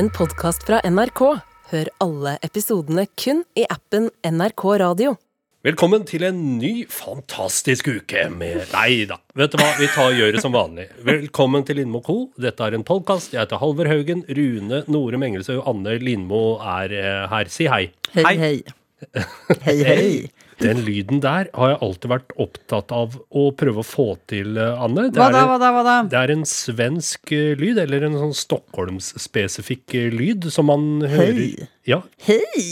en podkast fra NRK. Hør alle episodene kun i appen NRK Radio. Velkommen til en ny fantastisk uke med Nei da, vet du hva, vi tar gjør det som vanlig. Velkommen til Lindmo Co. Dette er en podkast. Jeg heter Halvor Haugen. Rune Nore Mengelsø og Anne Lindmo er eh, her. Si hei. Hei, hei. Hei, hei. Den lyden der har jeg alltid vært opptatt av å prøve å få til, eh, Anne. Det Hva da, hva da, hva da? Det er en svensk eh, lyd, eller en sånn Stockholmsspesifikk eh, lyd, som man hører Hei. Ja. Hei!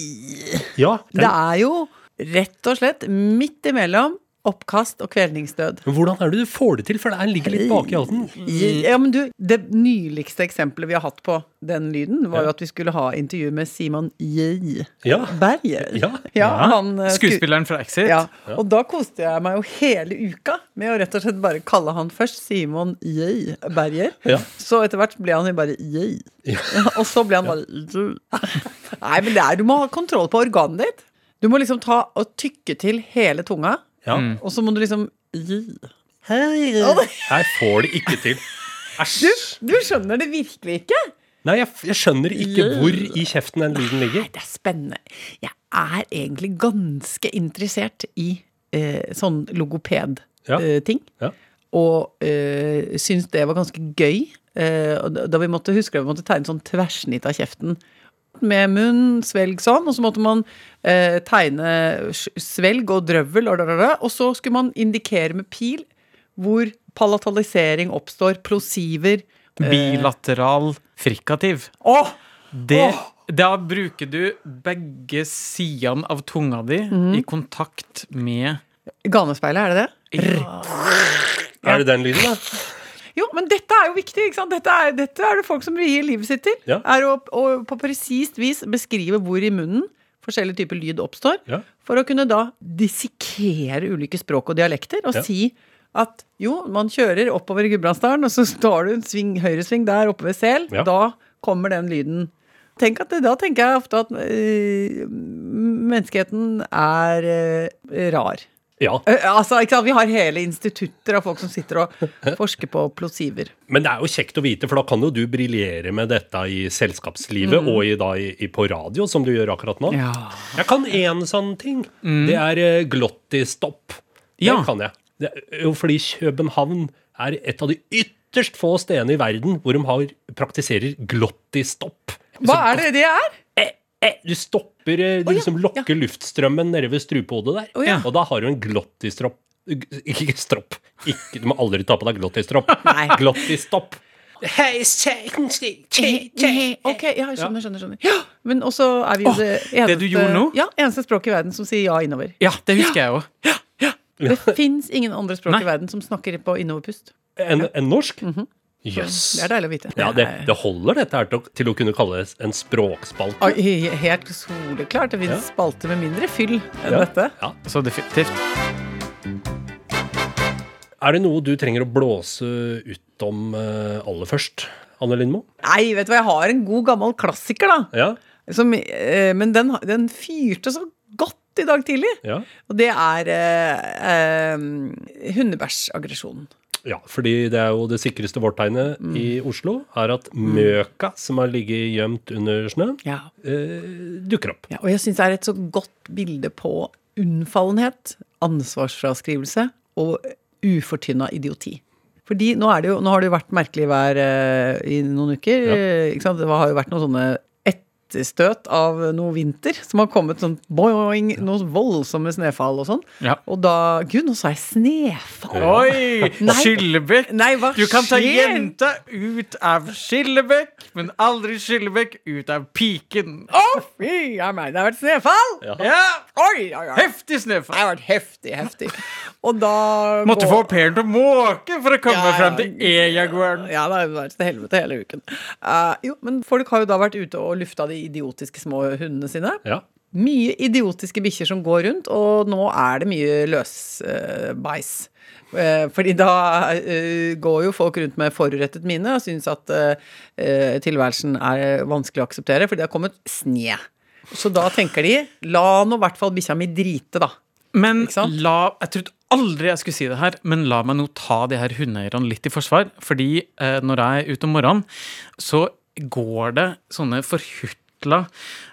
ja Det er jo rett og slett midt imellom oppkast og kvelningsdød. Men hvordan er det du får det til? For den ligger litt bak i halsen. Ja, men du, Det nyligste eksempelet vi har hatt på den lyden, var jo at vi skulle ha intervju med Simon J. Ja. Berger. Ja. Ja, han eh, Skuespilleren fra Exit. Ja, og da koste jeg meg jo hele uka med å rett og slett bare kalle han først Simon J. Berger. Ja. Så etter hvert ble han jo bare J. og så ble han bare J. Nei, men det er, du må ha kontroll på organet ditt. Du må liksom ta og tykke til hele tunga, Ja. og så må du liksom J. Her får det ikke til. Æsj. Du skjønner det virkelig ikke? Nei, jeg, jeg skjønner ikke hvor i kjeften den lyden ligger. Nei, Det er spennende. Jeg er egentlig ganske interessert i eh, sånn Ja. logoped-ting. Ja. Og eh, syns det var ganske gøy. Eh, da vi måtte huske det, vi måtte tegne sånn tverrsnitt av kjeften. Med munn, svelg sånn, og så måtte man eh, tegne svelg og drøvel, og, da, da, da, og så skulle man indikere med pil hvor palatalisering oppstår, plosiver Bilateral frikativ. Åh! Det, Da bruker du begge sidene av tunga di mm. i kontakt med Ganespeilet, er det det? Er det den lyden, da? Jo, men dette er jo viktig. Dette er, dette er det folk som gir livet sitt til. Ja. Er å, å på presist vis beskrive hvor i munnen forskjellige typer lyd oppstår. Ja. For å kunne da dissekere ulike språk og dialekter og Ja. si at jo, man kjører oppover i Gudbrandsdalen, og så tar du en sving, høyresving der oppe ved Sel. Da kommer den lyden. Tenk at det, Da tenker jeg ofte at øh, menneskeheten er øh, rar. Ja. Eh, altså, sant? Vi har hele institutter av folk som sitter og forsker på plosiver. Men det er jo kjekt å vite, for da kan jo du briljere med dette i selskapslivet og i, da, i, på radio, som du gjør akkurat nå. Ja. Jeg kan én sånn ting. Det er uh, glottistopp. Det Ja. kan jeg. Det jo fordi København er et av de ytterst få stedene i verden hvor de har, praktiserer glottistopp. Hva er det det er? Eh, Du stopper eh, Du oh, ja, liksom lokker luftstrømmen nede ved strupehodet der. Oh, ja. Og da har du en glottistropp Ikke stropp. Ikke, du må aldri ta på deg glottistropp. Glottistopp. Hei, Ok, ja, jeg skjønner, skjønner. skjønner. Ja, men også er vi jo det eneste, det du gjorde nå? Ja, eneste språk i verden som sier ja innover. Ja, det husker jeg òg. Det fins ingen andre språk Nei. i verden som snakker på innoverpust. Enn en norsk? Jøss. Det er deilig å vite. Ja, det, det holder dette her til, til å kunne kalles en språkspalte. Oi, Helt soleklart. Det finnes Ja. spalter med mindre fyll enn Ja. dette. Ja. Så definitivt. Er det noe du trenger å blåse ut om eh, aller først, Anne Lindmo? Nei, vet du hva, jeg har en god gammel klassiker, da. Ja? Som, eh, men den, den fyrte så godt i dag tidlig. Ja. Og det er eh, eh, hundebæsjaggresjonen. Ja, fordi det er jo det sikreste vårtegnet Mm. i Oslo, er at møka som har ligget gjemt under snø, Ja. eh, dukker opp. Ja, og jeg syns det er et så godt bilde på unnfallenhet, ansvarsfraskrivelse og ufortynna idioti. Fordi nå, er det jo, nå har det jo vært merkelig vær eh, i noen uker. Ja. eh, Ikke sant? Det har jo vært noen sånne etterstøt av noe vinter som har kommet sånn boing, noen voldsomme snøfall og sånn. Ja. Og da Gud, nå sa jeg snøfall! Oi! Skillebekk. Nei, hva Du kan ta jenta ut av Skillebekk, men aldri Skillebekk ut av piken. Å, fy a meg, det har vært snøfall! Ja. Ja! Oi, oi, oi. Heftig Det har vært heftig, heftig. Og da Måtte går- få au pairen til å måke for å komme Ja, ja. frem til E-jaguaren. Ja, det har vært til helvete hele uken. Uh, jo, men folk har jo da vært ute og lufta de idiotiske små hundene sine. Ja. Mye idiotiske bikkjer som går rundt, og nå er det mye løsbeis. Uh, fordi da eh, går jo folk rundt med forurettet mine og syns at eh, tilværelsen er vanskelig å akseptere, fordi det har kommet sne. Så da tenker de la nå i hvert fall bikkja mi drite, da. Men la Jeg trodde aldri jeg skulle si det her, men la meg nå ta de her hundeeierne litt i forsvar. Fordi eh, når jeg er ute om morgenen, så går det sånne forhutla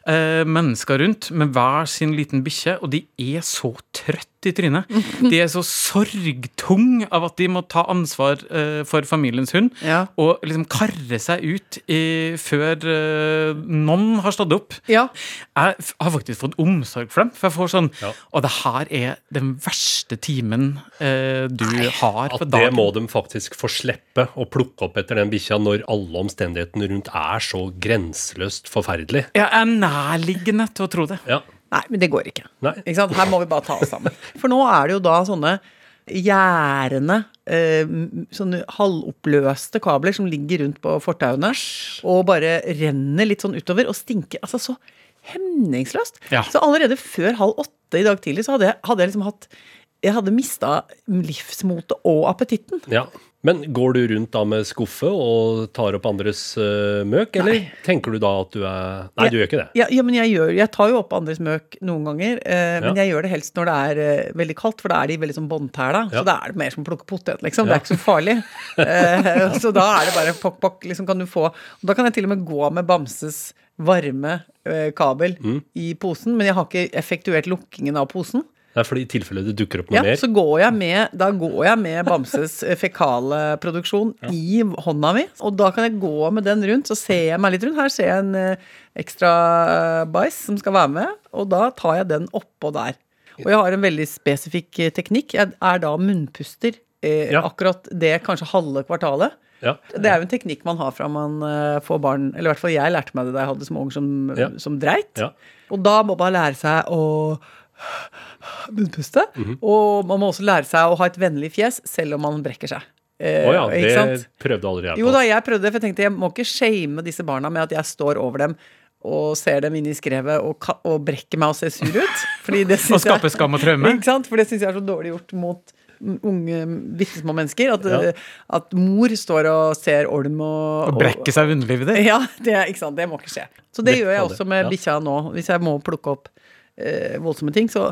eh, mennesker rundt med hver sin liten bikkje, og de er så trøtte i trynet. De er så sorgtung av at de må ta ansvar uh, for familiens hund, Ja. og liksom karre seg ut i, før uh, noen har stått opp. Ja. Jeg har faktisk fått omsorg for dem. For jeg får sånn Ja. Og det her er den verste timen uh, du har At på det må de faktisk få slippe å plukke opp etter den bikkja når alle omstendighetene rundt er så grenseløst forferdelig. Jeg er nærliggende til å tro det. Ja. Nei, men det går ikke. Nei. ikke? Her må vi bare ta oss sammen. For nå er det jo da sånne gjerdende, eh, sånne halvoppløste kabler som ligger rundt på fortauene og bare renner litt sånn utover og stinker altså så hemningsløst. Ja. Så allerede før halv åtte i dag tidlig så hadde jeg, hadde jeg liksom hatt Jeg hadde mista livsmotet og appetitten. ja. Men går du rundt da med skuffe og tar opp andres uh, møk, eller Nei. tenker du da at du er Nei, du gjør ikke det. Ja, ja men jeg, gjør, jeg tar jo opp andres møk noen ganger, men Ja. jeg gjør det helst når det er uh, veldig kaldt, for da er de veldig sånn båndtæla. Ja. Så da er det mer som å plukke potet, liksom. Det er ikke så farlig. så da er det bare pokk, pokk, liksom kan du få og Da kan jeg til og med gå med Bamses varme kabel Mm. i posen, men jeg har ikke effektuert lukkingen av posen. Det er fordi i tilfelle det dukker opp noe Ja, mer. så går jeg med, da går jeg med Bamses fekalproduksjon ja. i hånda mi. Og da kan jeg gå med den rundt, så ser jeg meg litt rundt. Her ser jeg en eh, ekstra eh, bæsj som skal være med, og da tar jeg den oppå der. Og jeg har en veldig spesifikk eh, teknikk. Jeg er da munnpuster eh, Ja. akkurat det kanskje halve kvartalet. Ja. Det er jo en teknikk man har fra man eh, får barn, eller i hvert fall jeg lærte meg det da jeg hadde små unger som, Ja. som dreit. Ja. Og da må man lære seg å munnpuste. -hmm. Og man må også lære seg å ha et vennlig fjes selv om man brekker seg. Eh, oh ja, det prøvde aldri jeg på. Jo da, jeg prøvde det, for jeg tenkte jeg må ikke shame disse barna med at jeg står over dem og ser dem inn i skrevet og, og brekker meg og ser sur ut. Fordi det Og skaper skape skam og traume. For det syns jeg er så dårlig gjort mot mm, unge, bitte små mennesker. At, Ja. at mor står og ser olm og, Og brekker seg underlivet ditt. ja, det, ikke sant, det må ikke skje. Så det Vet gjør jeg også med ja. bikkja nå. Hvis jeg må plukke opp eh, voldsomme ting, så,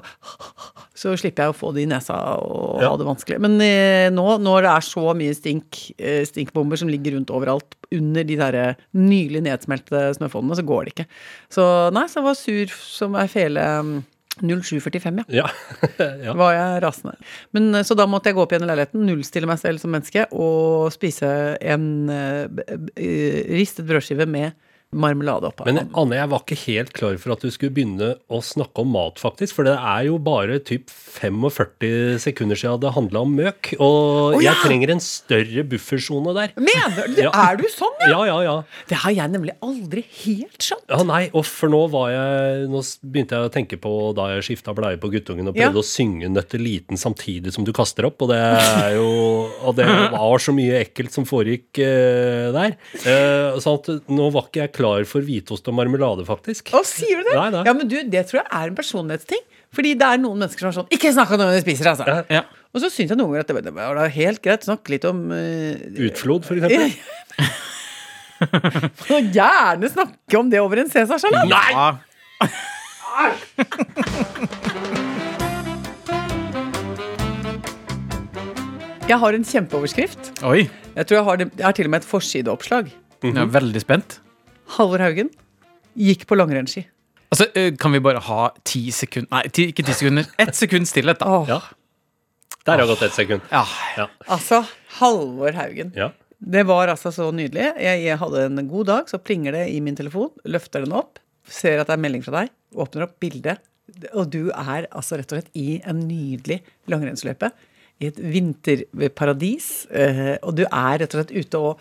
så slipper jeg å få det i nesa og Ja. ha det vanskelig. Men eh, nå når det er så mye stink, eh, stinkbomber som ligger rundt overalt under de der nylig nedsmeltede snøfonnene, så går det ikke. Så nei, så jeg var sur som ei fele. mm, 0745, ja. Ja. ja. Var jeg rasende. Men, eh, så da måtte jeg gå opp igjen i leiligheten, nullstille meg selv som menneske og spise en b- ristet brødskive med marmelade oppå. Men Anne, jeg var ikke helt klar for at du skulle begynne å snakke om mat, faktisk. For det er jo bare typ 45 sekunder siden det handla om møk. Og oh, ja! jeg trenger en større buffersone der. Mener du? Ja. Er du sånn, ja? Ja, ja, ja. Det har jeg nemlig aldri helt skjønt. Ja, nei, og for nå var jeg Nå begynte jeg å tenke på da jeg skifta bleie på guttungen og prøvde å synge 'Nøtteliten' samtidig som du kaster opp, og det er jo Og det var så mye ekkelt som foregikk uh, der. Uh, sånn at nå var ikke jeg klar for hvitost og marmelade, faktisk. Å, sier du det? Nei, nei. Ja, men du, Det tror jeg er en personlighetsting. Fordi det er noen mennesker som er sånn Ikke snakk om det når du spiser, altså. Ja. Ja. Og så syns jeg noen ganger at det, det var helt greit snakke litt om uh, Utflod, for eksempel. Gjerne snakke om det over en Cæsarsalat. Ja. Jeg har en kjempeoverskrift. Oi. Jeg tror jeg har, det, jeg har til og med et forsideoppslag. Jeg er veldig spent. Halvor Haugen gikk på langrennsski. Altså, Kan vi bare ha ti sekunder Nei, ti, ikke ti sekunder. Ett sekund stillhet, da. Oh. Ja. Der har gått ett sekund. Ja. Ja. Altså, Halvor Haugen. ja. Det var altså så nydelig. Jeg, jeg hadde en god dag, så plinger det i min telefon. Løfter den opp, ser at det er melding fra deg, åpner opp bildet. Og du er altså rett og slett i en nydelig langrennsløype. I et vinterparadis. eh, Og du er rett og slett ute og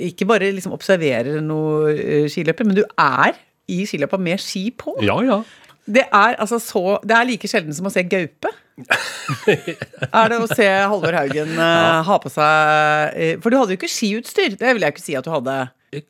ikke bare liksom observerer noe skiløper, men du er i skiløpa med ski på. Ja, ja. Det er altså så Det er like sjelden som å se gaupe. er det å se Halvor Haugen ja. ha på seg eh, For du hadde jo ikke skiutstyr. Det vil jeg ikke si at du hadde.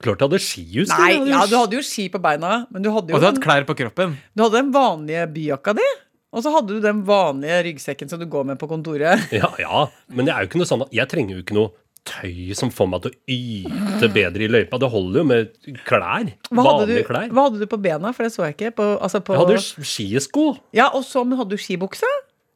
Klart jeg hadde skiutstyr. Nei, hadde ja, du hadde jo ski på beina, men du hadde jo Og du hadde klær på kroppen. du hadde den vanlige byjakka di. Og så hadde du den vanlige ryggsekken som du går med på kontoret. Ja, ja, men det er jo ikke noe sånn at jeg trenger jo ikke noe tøy som får meg til å yte bedre i løypa. Det holder jo med klær. Hva Vanlige du, klær. hva hadde du på bena? For det så jeg ikke. På, altså på, Jeg hadde jo skisko. ja, og så men hadde du skibukse.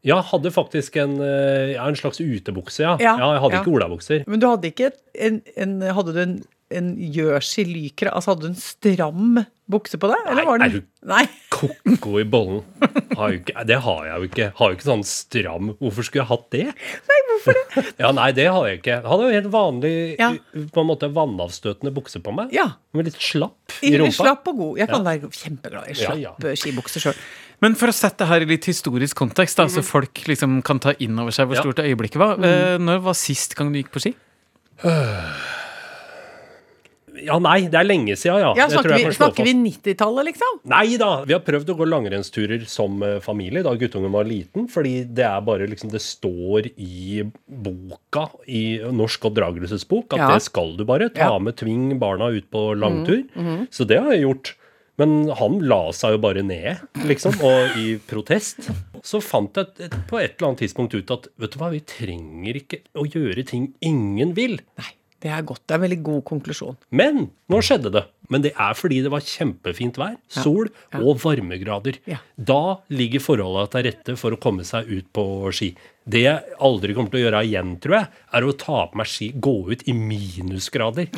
Ja, hadde faktisk en, eh, ja, en slags utebukse, ja. Ja, ja jeg hadde ja. ikke olabukser. Men du hadde ikke en, en Hadde du en en Jersey Lycra? Altså hadde du en stram bukse på deg? Eller Nei, var den er du- Nei. Ko-ko i bollen. Har jo ikke, det har jeg jo ikke. Har jo ikke sånn stram Hvorfor skulle jeg hatt det? Nei, hvorfor det? Ja, nei, det har jeg ikke. Jeg hadde jo helt vanlig, Ja. på en måte vannavstøtende bukse på meg. Ja. Med litt slapp i rumpa. Slapp og god. Jeg kan være kjempeglad i slapp ja. ja. skibukse sjøl. Men for å sette det her i litt historisk kontekst, da, så folk liksom kan ta inn over seg hvor Ja. stort øyeblikket var. Mm. Når var sist gang du gikk på ski? Ja, nei, det er lenge siden, ja. Ja, snakker vi, snakker vi 90-tallet, liksom? Nei da, vi har prøvd å gå langrennsturer som eh, familie da guttungen var liten, fordi det er bare liksom Det står i boka, i Norsk oppdragelsesbok, at Ja. det skal du bare. Ta Ja. med tving barna ut på langtur. Så det har jeg gjort. Men han la seg jo bare ned, liksom, og i protest. Så fant jeg på et eller annet tidspunkt ut at vet du hva, vi trenger ikke å gjøre ting ingen vil. Nei, det er godt. Det er en veldig god konklusjon. Men nå skjedde det. Men det er fordi det var kjempefint vær, sol og varmegrader. Ja. Da ligger forholdene til rette for å komme seg ut på ski. Det jeg aldri kommer til å gjøre igjen, tror jeg, er å ta på meg ski, gå ut i minusgrader.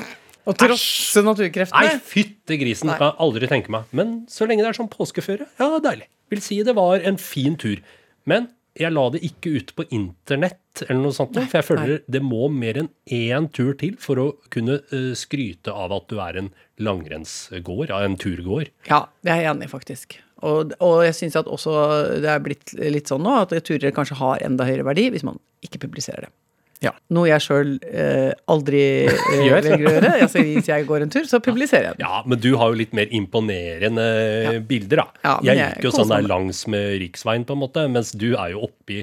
Og trosse naturkreftene. Nei, fytte grisen. Nei. Kan jeg aldri tenke meg. Men så lenge det er sånn påskeføre, ja, deilig. Vil si det var en fin tur. Men jeg la det ikke ut på internett eller noe sånt, for jeg føler det må mer enn én tur til for å kunne eh, skryte av at du er en langrennsgåer, en turgåer. Ja, det er jeg enig i, faktisk. Og, og jeg syns at også det er blitt litt sånn nå at turer kanskje har enda høyere verdi hvis man ikke publiserer det. Ja. Noe jeg sjøl eh, aldri eh, Gjør. velger å gjøre. Altså, hvis jeg går en tur, så publiserer jeg den. Ja, men du har jo litt mer imponerende bilder, da. Ja, jeg jeg gikk jo sånn der langs med riksveien, på en måte, mens du er jo oppi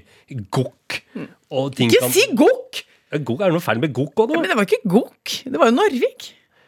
gokk. Ikke kan si gokk! Ja, Gokk, Er det noe feil med gokk òg, nå? Men det var ikke gokk. Det var jo Narvik.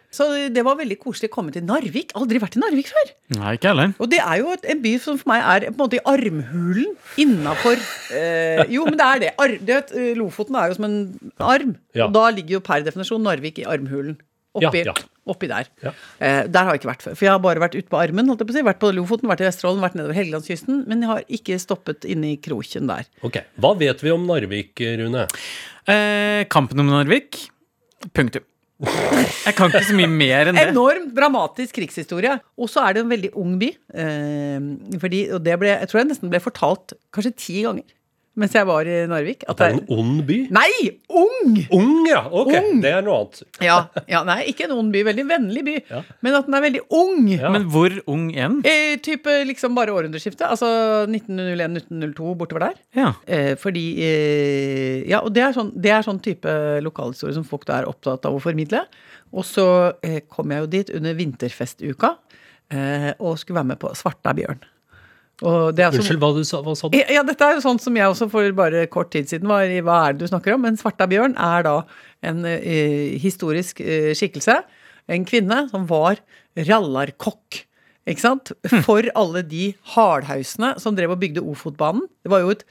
Så det var veldig koselig å komme til Narvik. Aldri vært i Narvik før. Nei, ikke heller. Og det er jo en by som for meg er på en måte i armhulen innafor eh, Jo, men det er det. Ar, det vet, eh, Lofoten er jo som en arm. Ja. Og da ligger jo per definisjon Narvik i armhulen. Oppi, Ja, ja. oppi der. Ja. Eh, der har jeg ikke vært før. For jeg har bare vært ute på armen. Holdt jeg på å si. Vært på Lofoten, vært i Vesterålen, vært nedover Helgelandskysten. Men jeg har ikke stoppet inne i kroken der. Ok, Hva vet vi om Narvik, Rune? Eh, kampen om Narvik. Punktum. Jeg kan ikke så mye mer enn det. Enormt dramatisk krigshistorie. Og så er det en veldig ung by. Eh, fordi, og det ble, jeg tror jeg nesten ble fortalt kanskje ti ganger mens jeg var i Narvik. At det er en ond by? Nei! Ung! Ung, ja! Ok, Ung. det er noe annet. Ja, ja, nei, ikke en ond by. Veldig vennlig by. Ja. Men at den er veldig ung. Ja. Men hvor ung igjen? Eh, type liksom bare århundreskiftet. Altså 1901-1902, bortover der. Ja. Eh, fordi eh, Ja, og det er, sånn, det er sånn type lokalhistorie som folk da er opptatt av å formidle. Og så eh, kom jeg jo dit under vinterfestuka eh, og skulle være med på Svarta bjørn. Som- Unnskyld, hva, du sa, hva sa du? Ja, ja, dette er jo sånt som jeg også for bare kort tid siden var i Hva er det du snakker om? Men Svarta bjørn er da en eh, historisk eh, skikkelse. En kvinne som var rallarkokk. Ikke sant? For alle de hardhausene som drev og bygde Ofotbanen. Det var jo et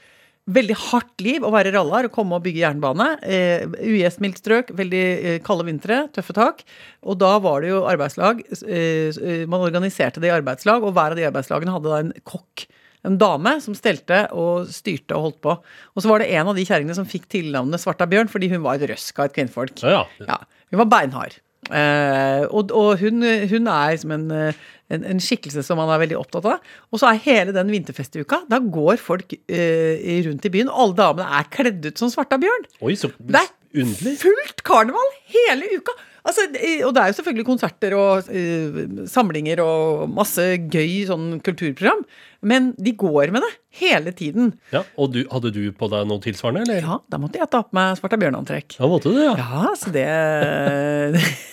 veldig hardt liv å være rallar og komme og bygge jernbane. Eh, Ugjestmildt strøk, veldig eh, kalde vintre, tøffe tak. Og da var det jo arbeidslag. Eh, eh, man organiserte det i arbeidslag, og hver av de arbeidslagene hadde da en kokk. En dame som stelte og styrte og holdt på. Og så var det en av de kjerringene som fikk tilnavnet Svarta bjørn fordi hun var et røsk av et kvinnfolk. Ja, ja. Ja, hun var beinhard. Eh, og og hun, hun er som en, eh, en, en skikkelse som man er veldig opptatt av. Og så er hele den vinterfestuka, da går folk eh, rundt i byen, og alle damene er kledd ut som Svarta bjørn. Oi, så Det er fullt karneval hele uka! Altså, og det er jo selvfølgelig konserter og uh, samlinger og masse gøy sånn kulturprogram. Men de går med det hele tiden. Ja, og du, hadde du på deg noe tilsvarende, eller? Ja, da måtte jeg ta på meg Svarta bjørn-antrekk. Ja, måtte du, ja. Ja, så det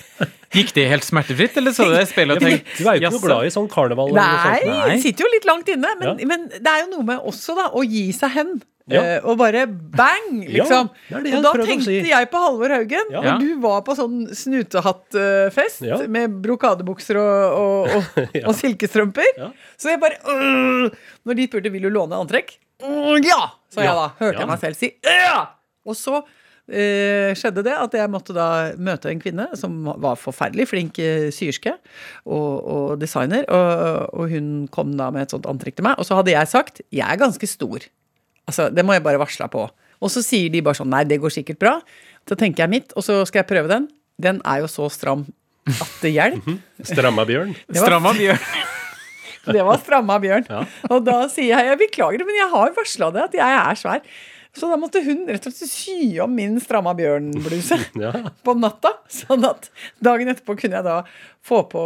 Gikk det helt smertefritt, eller så du det spillet speilet og Du er jo ikke noe glad i sånn karneval eller noe Nei, det sitter jo litt langt inne. Men, Ja. men det er jo noe med også da, å gi seg hen. Ja. Uh, og bare bang, Ja, liksom. det er det og da tenkte si. jeg på Halvor Haugen, Ja. når du var på sånn snutehattfest Ja. med brokadebukser og, og, og, og silkestrømper. Ja. Så jeg bare uh, Når de spurte vil du låne antrekk, uh, ja, sa jeg da. Hørte Ja. jeg meg selv si ja. Og så eh, skjedde det at jeg måtte da møte en kvinne som var forferdelig flink eh, syerske og, og designer, og, og hun kom da med et sånt antrekk til meg. Og så hadde jeg sagt jeg er ganske stor. Altså, Det må jeg bare varsle på. Og så sier de bare sånn nei, det går sikkert bra. Så tenker jeg mitt, og så skal jeg prøve den. Den er jo så stram at det hjelper. Stramma bjørn. Det var- Stramma bjørn. Det var stramma bjørn. Og da sier jeg jeg beklager, men jeg har varsla det, at jeg er svær. Så da måtte hun rett og slett sy om min stramma bjørn-bluse Ja. på natta. Sånn at dagen etterpå kunne jeg da få på,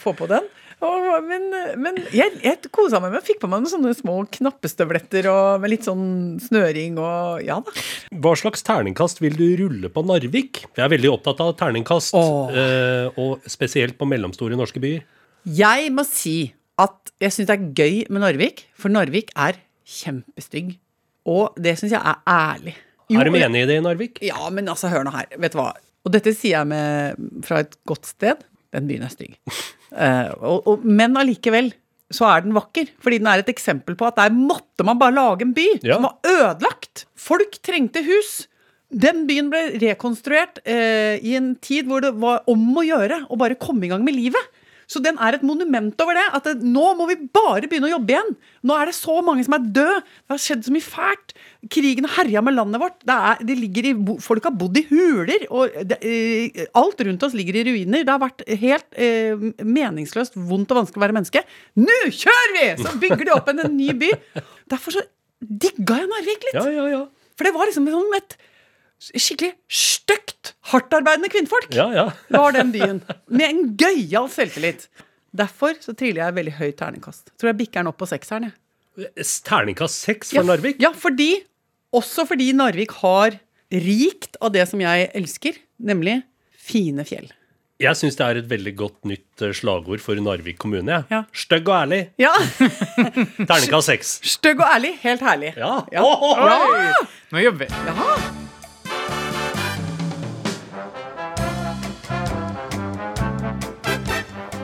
få på den. Og, men men jeg, jeg kosa meg med Fikk på meg noen sånne små knappestøvletter og med litt sånn snøring og ja da. Hva slags terningkast vil du rulle på Narvik? Jeg er veldig opptatt av terningkast, eh, og spesielt på mellomstore norske byer. Jeg må si at jeg syns det er gøy med Narvik, for Narvik er kjempestygg. Og det syns jeg er ærlig. Jo, er de jeg- enig i det i Narvik? Ja, men altså, hør nå her. Vet du hva? Og dette sier jeg med, fra et godt sted. Den byen er stygg. Uh, og, og, men allikevel så er den vakker. Fordi den er et eksempel på at der måtte man bare lage en by Ja. som var ødelagt. Folk trengte hus. Den byen ble rekonstruert eh, i en tid hvor det var om å gjøre å bare komme i gang med livet. Så den er et monument over det. At det, nå må vi bare begynne å jobbe igjen. Nå er det så mange som er døde. Det har skjedd så mye fælt. Krigen har herja med landet vårt. Det er, i, folk har bodd i huler. Og det, eh, alt rundt oss ligger i ruiner. Det har vært helt eh, meningsløst vondt og vanskelig å være menneske. Nå kjører vi! Så bygger de opp en, en ny by. Derfor så digga jeg Narvik litt. Ja, ja, ja. For det var liksom som et skikkelig stygt, hardtarbeidende kvinnfolk ja, ja. var den byen. Med en gøyal selvtillit. Derfor så triller jeg veldig høyt terningkast. Tror jeg bikker den opp på sekseren. Terningkast seks for Ja, Narvik? Ja, fordi Også fordi Narvik har rikt av det som jeg elsker, nemlig fine fjell. Jeg syns det er et veldig godt nytt eh, slagord for Narvik kommune. Ja. Stygg og ærlig. Ja, Terningkast seks. Stygg og ærlig. Helt herlig. Ja. Ja. Ohoi! Nå jobber vi. Jaha.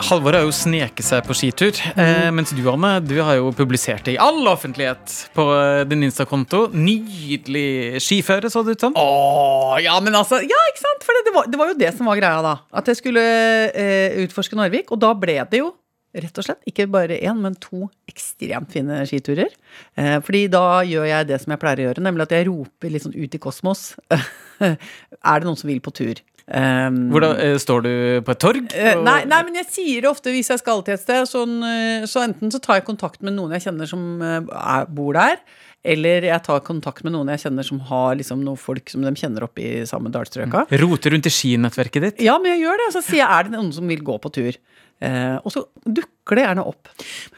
Halvor har jo sneket seg på skitur, eh, mens du, Anne, du har jo publisert det i all offentlighet på eh, din Insta-konto. Nydelig skiføre, så det ut som. Åh, ja, men altså Ja, ikke sant? For det, det, var, det var jo det som var greia, da. At jeg skulle eh, utforske Narvik. Og da ble det jo rett og slett ikke bare én, men to ekstremt fine skiturer. Eh, fordi da gjør jeg det som jeg pleier å gjøre, nemlig at jeg roper litt sånn ut i kosmos. er det noen som vil på tur? Um, Hvordan, eh, står du på et torg? Eh, Og- nei, nei, men jeg sier det ofte hvis jeg skal til et sted. Sånn, så enten så tar jeg kontakt med noen jeg kjenner som er, bor der. Eller jeg tar kontakt med noen jeg kjenner som har liksom, noen folk som de kjenner opp i samme dalstrøka. Roter rundt i skinettverket ditt? Ja, men jeg gjør det. Og så sier jeg er det noen som vil gå på tur. Eh, og så dukker det gjerne opp.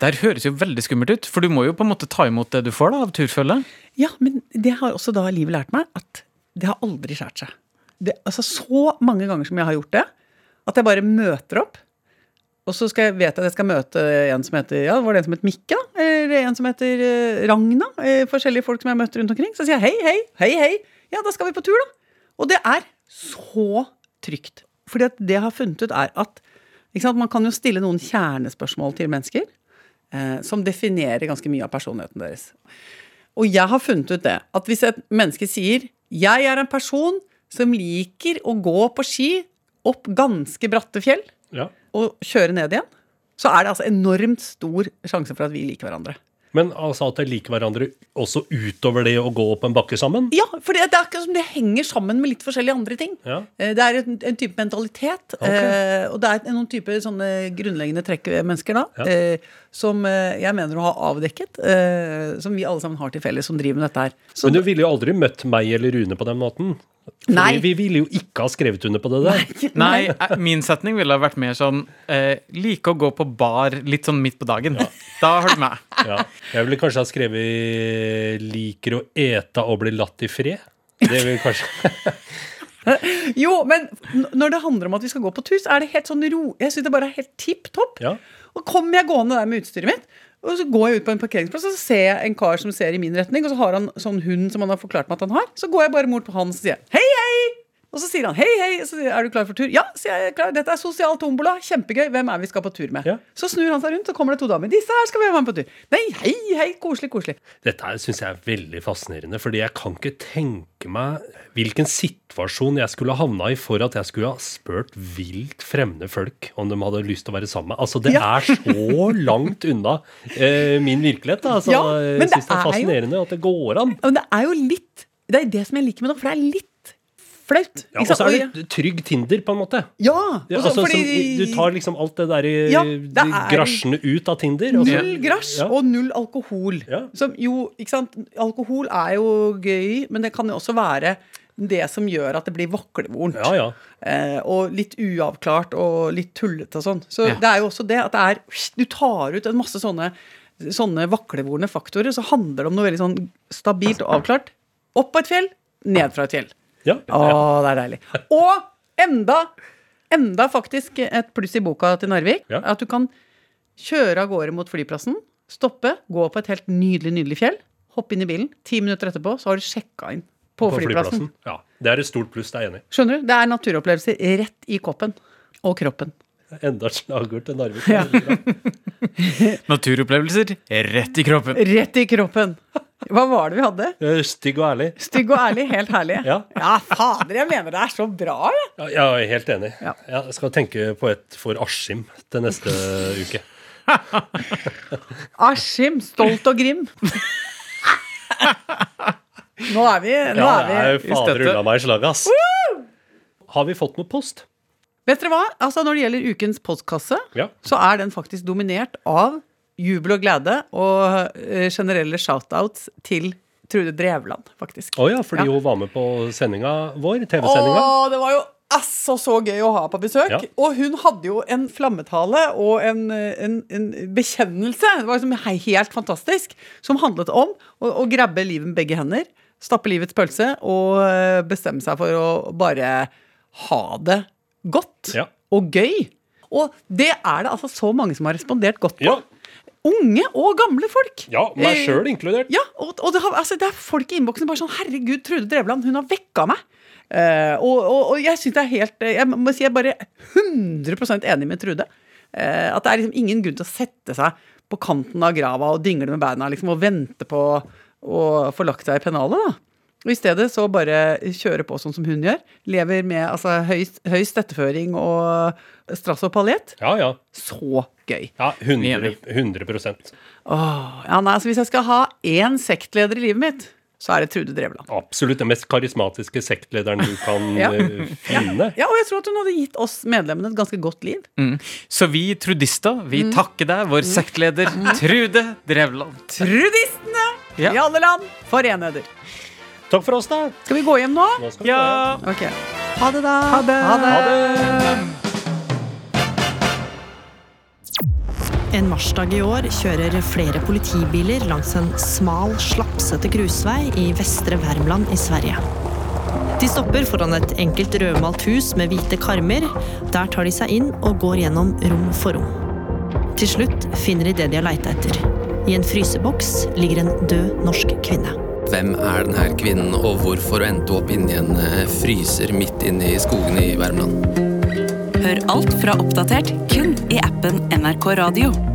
Der høres jo veldig skummelt ut, for du må jo på en måte ta imot det du får da, av turfølge. Ja, men det har også da livet lært meg, at det har aldri skjært seg. Det, altså Så mange ganger som jeg har gjort det, at jeg bare møter opp. Og så skal jeg vet at jeg skal møte en som heter ja, var det en som het Mikke, da? Eller en som heter eh, Ragna? Eh, forskjellige folk som jeg har møtt rundt omkring. Så sier jeg hei, hei, hei, hei. Ja, da skal vi på tur, da. Og det er så trygt. Fordi at det jeg har funnet ut, er at sant, man kan jo stille noen kjernespørsmål til mennesker eh, som definerer ganske mye av personligheten deres. Og jeg har funnet ut det, at hvis et menneske sier 'jeg er en person som liker å gå på ski opp ganske bratte fjell Ja. og kjøre ned igjen', så er det altså enormt stor sjanse for at vi liker hverandre. Men altså at de liker hverandre også utover det å gå opp en bakke sammen? Ja, for det er akkurat som det henger sammen med litt forskjellige andre ting. Ja. Eh, Det er en, en type mentalitet, eh, og det er noen type sånne grunnleggende trekk ved mennesker da, Ja. eh, som eh, jeg mener å ha avdekket, eh, som vi alle sammen har til felles, som driver med dette her. Så Men du ville jo aldri møtt meg eller Rune på den måten. Fordi Nei. vi ville jo ikke ha skrevet under på det der. Nei, eh, min setning ville ha vært mer sånn eh, Like å gå på bar litt sånn midt på dagen. Da har du meg. Ja. Jeg ville kanskje ha skrevet 'liker å ete og bli latt i fred'. Det vil kanskje Jo, men når det handler om at vi skal gå på tur, er det helt sånn ro Jeg syns det bare er helt tipp topp. Ja. Og kommer jeg gående der med utstyret mitt, og så går jeg ut på en parkeringsplass, og så ser jeg en kar som ser i min retning, og så har han sånn hund som han har forklart meg at han har. Så går jeg bare mot på han og sier hei, hei! Og så sier han hei, hei. Så sier jeg, er du klar for tur? Ja, sier jeg. klar. Dette er sosial tombola. Kjempegøy. Hvem er vi skal på tur med? Ja. Så snur han seg rundt, så kommer det to damer. Disse her skal vi være med på tur. Nei, hei, hei. Koselig, koselig. Dette syns jeg er veldig fascinerende, fordi jeg kan ikke tenke meg hvilken situasjon jeg skulle havna i for at jeg skulle ha spurt vilt fremmede folk om de hadde lyst til å være sammen med. Altså, det Ja. er så langt unna eh, min virkelighet. Da. Altså, Ja, jeg syns det er fascinerende jo- at det går an. Men det er jo litt Det er det som jeg liker med det, for det er litt flaut. Ja, og så er det trygg Tinder, på en måte. ja, også, altså, fordi som, du tar liksom alt det der i- Ja, det de grasjene ut av Tinder. Også. Null grasj Ja. og null alkohol. Ja. Som jo, ikke sant? Alkohol er jo gøy, men det kan jo også være det som gjør at det blir vaklevorent. Ja, ja. Eh, og litt uavklart og litt tullete og sånn. Så Ja. det er jo også det at det er Du tar ut en masse sånne, sånne vaklevorne faktorer, så handler det om noe veldig sånn stabilt og avklart. Opp på et fjell, ned fra et fjell. Ja. Å, det er deilig. Og enda, enda faktisk et pluss i boka til Narvik. Ja. At du kan kjøre av gårde mot flyplassen, stoppe, gå på et helt nydelig, nydelig fjell, hoppe inn i bilen. Ti minutter etterpå så har du sjekka inn på, På flyplassen. flyplassen. Ja, det er et stort pluss, det er jeg enig i. Skjønner du? Det er naturopplevelser rett i koppen. Og kroppen. Enda et slagord til Narvik. Ja. Naturopplevelser rett i kroppen. Rett i kroppen. Hva var det vi hadde? Stygg og ærlig. Stygg og ærlig, helt herlig. Ja. fader, jeg mener det er så bra, jeg. Ja, jeg er helt enig. Ja. Jeg skal tenke på et for Askim til neste uke. Askim, stolt og grim. Nå er vi, nå Ja, er vi er fader ulla meg i slaget, ass. Har vi fått noe post? Vet dere hva? Altså Når det gjelder ukens postkasse, Ja. så er den faktisk dominert av jubel og glede og eh, generelle shoutouts til Trude Drevland, faktisk. Å ja, fordi Ja. hun var med på sendinga vår, TV-sendinga. Åh, det var jo altså så gøy å ha på besøk. Ja. Og hun hadde jo en flammetale og en, en, en bekjennelse. Det var liksom helt fantastisk. Som handlet om å, å grabbe livet med begge hender. Stappe livets pølse og eh, bestemme seg for å bare ha det godt Ja. og gøy. Og det er det altså så mange som har respondert godt på. Ja. Unge og gamle folk. Ja, meg Eh, sjøl inkludert. ja, og, og det, har, altså, det er folk i innboksen bare sånn Herregud, Trude Drevland, hun har vekka meg. Uh, og, og, og jeg synes det er helt eh, Jeg må si jeg er bare 100% enig med Trude. Uh, at det er liksom ingen grunn til å sette seg på kanten av grava og dingle med beina liksom, og vente på å få lagt seg i pennalet. da. Og I stedet så bare kjøre på sånn som hun gjør. Lever med altså, høy, høy støtteføring og strass og paljett. Ja, ja. Så gøy. ja 100, 100 Åh, ja, nei, altså Hvis jeg skal ha én sektleder i livet mitt, så er det Trude Drevland. Absolutt den mest karismatiske sektlederen du kan Ja. eh, finne. Ja, og jeg tror at hun hadde gitt oss medlemmene et ganske godt liv. Mm. Så vi trudister, vi takker deg, vår sektleder Trude Drevland. Trudistene Ja. i alle land for enheder. Takk for oss, da. Skal vi gå hjem nå? Nå Ja. Ok. Ha det, da. Ha det. Ha det. Ha det. En marsdag i år kjører flere politibiler langs en smal, slapsete grusvei i Vestre Värmland i Sverige. De stopper foran et enkelt rødmalt hus med hvite karmer. Der tar de seg inn og går gjennom rom for rom. Til slutt finner de det de har leita etter. I en fryseboks ligger en død norsk kvinne. Hvem er denne kvinnen, og hvorfor endte hun opp inni en eh, fryser midt inne i skogene i Värmland? Hør alt fra Oppdatert kun i appen NRK Radio.